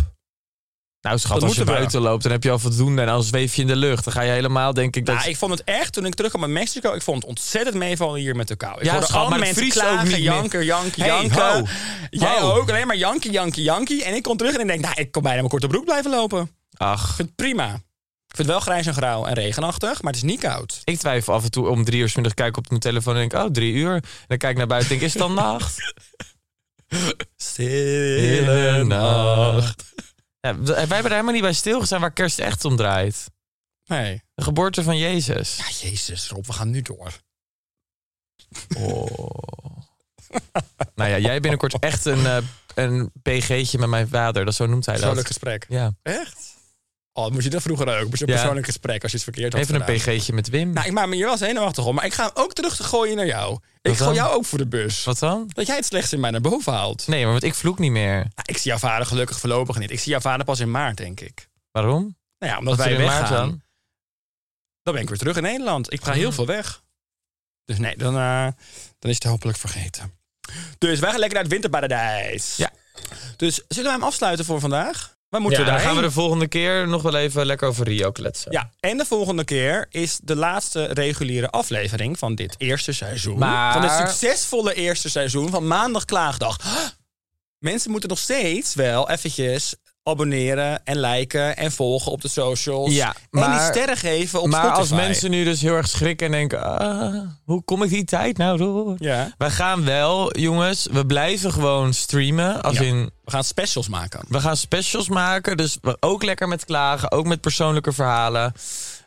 Nou schat, als je buiten loopt, dan heb je al voldoende. En dan zweef je in de lucht. Dan ga je helemaal, denk ik, dat... Nou, ik vond het echt, toen ik terugkwam uit Mexico, ik vond het ontzettend meevallen hier met de kou. Ik Ja, hoorde schat, alle mensen klagen, janken, janken, Hey, janken. ho. Jij Ho. ook, alleen maar jankie, jankie, jankie. En ik kom terug en ik denk, nou, ik kon bijna mijn korte broek blijven lopen. Ik Ach, vind het prima. Ik vind het wel grijs en grauw en regenachtig, maar het is niet koud. ik twijfel af en toe om drie uur 's middag kijk op mijn telefoon en denk, oh, drie uur. En dan kijk ik naar buiten en denk, is het dan nacht? Stille nacht. Ja, wij hebben er helemaal niet bij stilgestaan waar kerst echt om draait. Nee. De geboorte van Jezus. Ja, jezus, Rob, we gaan nu door. Oh. nou ja, jij binnenkort echt een, eh, een PG'tje met mijn vader. Dat zo noemt hij dat. Persoonlijk gesprek. Ja, Echt? Oh, moest je dat vroeger ook? Moest je een Ja. persoonlijk gesprek als je iets verkeerd had even een? PG'tje met Wim. Nou, ik maak me hier wel zenuwachtig om, maar ik ga hem ook terug te gooien naar jou. Ik gooi jou ook voor de bus. Wat dan? Dat jij het slechtste in mij naar boven haalt. Nee, maar want ik vloek niet meer. Nou, ik zie jouw vader gelukkig voorlopig niet. Ik zie jouw vader pas in maart, denk ik. Waarom? Nou ja, omdat Wat wij weggaan. dan? Dan ben ik weer terug in Nederland. Ik ga heel Oh. veel weg. Dus nee, dan, eh, dan is het hopelijk vergeten. Dus wij gaan lekker naar het winterparadijs. Ja. Dus zullen we hem afsluiten voor vandaag? Waar moeten Ja, daar gaan we de volgende keer nog wel even lekker over Rio kletsen. Ja, en de volgende keer is de laatste reguliere aflevering van dit eerste seizoen. Maar- Van het succesvolle eerste seizoen van Maandag Klaagdag. Mensen moeten nog steeds wel eventjes abonneren en liken en volgen op de socials. Ja, en die maar- sterren geven op maar Spotify. als mensen nu dus heel erg schrikken en denken... ah, hoe kom ik die tijd nou door? Ja, We gaan wel, jongens, we blijven gewoon streamen. Als Ja. in, we gaan specials maken. we gaan specials maken. Dus we ook lekker met klagen, ook met persoonlijke verhalen.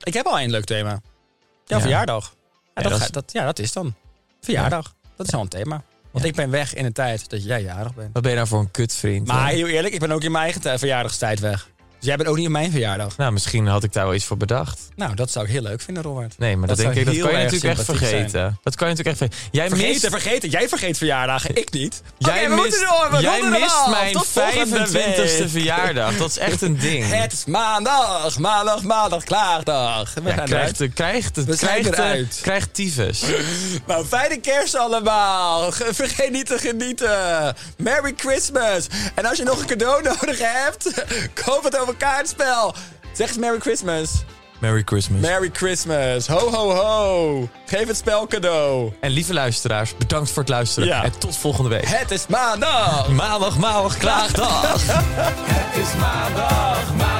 Ik heb al een leuk thema. Jouw Ja. verjaardag. Ja, dat, ga- dat, ja, dat is dan. Verjaardag. Dat is al een thema. Want Ja. ik ben weg in een tijd dat jij jarig bent. Wat ben je nou voor een kutvriend? Maar hè? heel eerlijk, ik ben ook in mijn eigen tij- verjaardagstijd weg. Jij bent ook niet in mijn verjaardag. Nou, misschien had ik daar wel iets voor bedacht. Nou, dat zou ik heel leuk vinden, Robert. Nee, maar dat, Dat denk ik, dat kan je natuurlijk echt vergeten. Dat kan je natuurlijk echt vergeten. Jij Vergeten, mist, vergeten. Jij vergeet verjaardagen, ik niet. jij we mist, door, jij mist mijn Tot volgende 25ste week. verjaardag. Dat is echt een ding. Het is maandag, maandag, maandag, klaagdag. We Ja, krijgt, eruit. krijgt, het, krijgt, eruit. krijgt tyfus. Nou, fijne kerst allemaal. Ge- Vergeet niet te genieten. Merry Christmas. En als je nog een cadeau nodig hebt, koop het over kaartspel. Zeg eens Merry Christmas. Merry Christmas. Merry Christmas. Ho, ho, ho. Geef het spel cadeau. en lieve luisteraars, bedankt voor het luisteren. Ja. En tot volgende week. Het is maandag. Maandag, maandag, klaagdag. Het is maandag, maandag,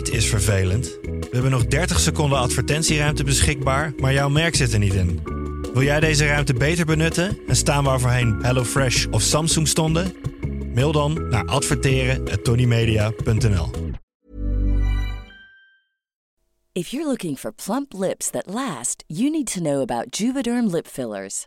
Dit is vervelend. We hebben nog 30 seconden advertentieruimte beschikbaar, maar jouw merk zit er niet in. Wil jij deze ruimte beter benutten en staan waar voorheen HelloFresh of Samsung stonden? Mail dan naar adverteren@tonymedia.nl. If you're looking for plump lips that last, you need to know about Juvederm lip fillers.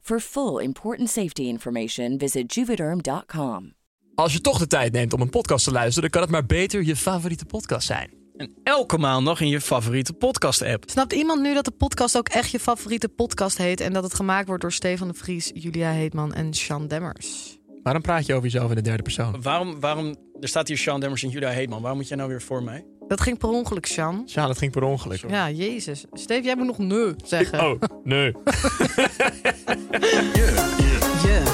For full important safety information, visit juvederm.com. Als je toch de tijd neemt om een podcast te luisteren, dan kan het maar beter je favoriete podcast zijn. En elke maandag in je favoriete podcast-app. Snapt iemand nu dat de podcast ook echt je favoriete podcast heet... en dat het gemaakt wordt door Stefan de Vries, Julia Heetman en Sean Demmers? Waarom praat je over jezelf in de derde persoon? Waarom, waarom, er staat hier Sean Demmers en Julia Heetman. Waarom moet jij nou weer voor mij? Dat ging per ongeluk, Sjan. Ja, dat ging per ongeluk. Ja, jezus. Steve, jij moet nog nee zeggen. Oh, nee. Je. Je.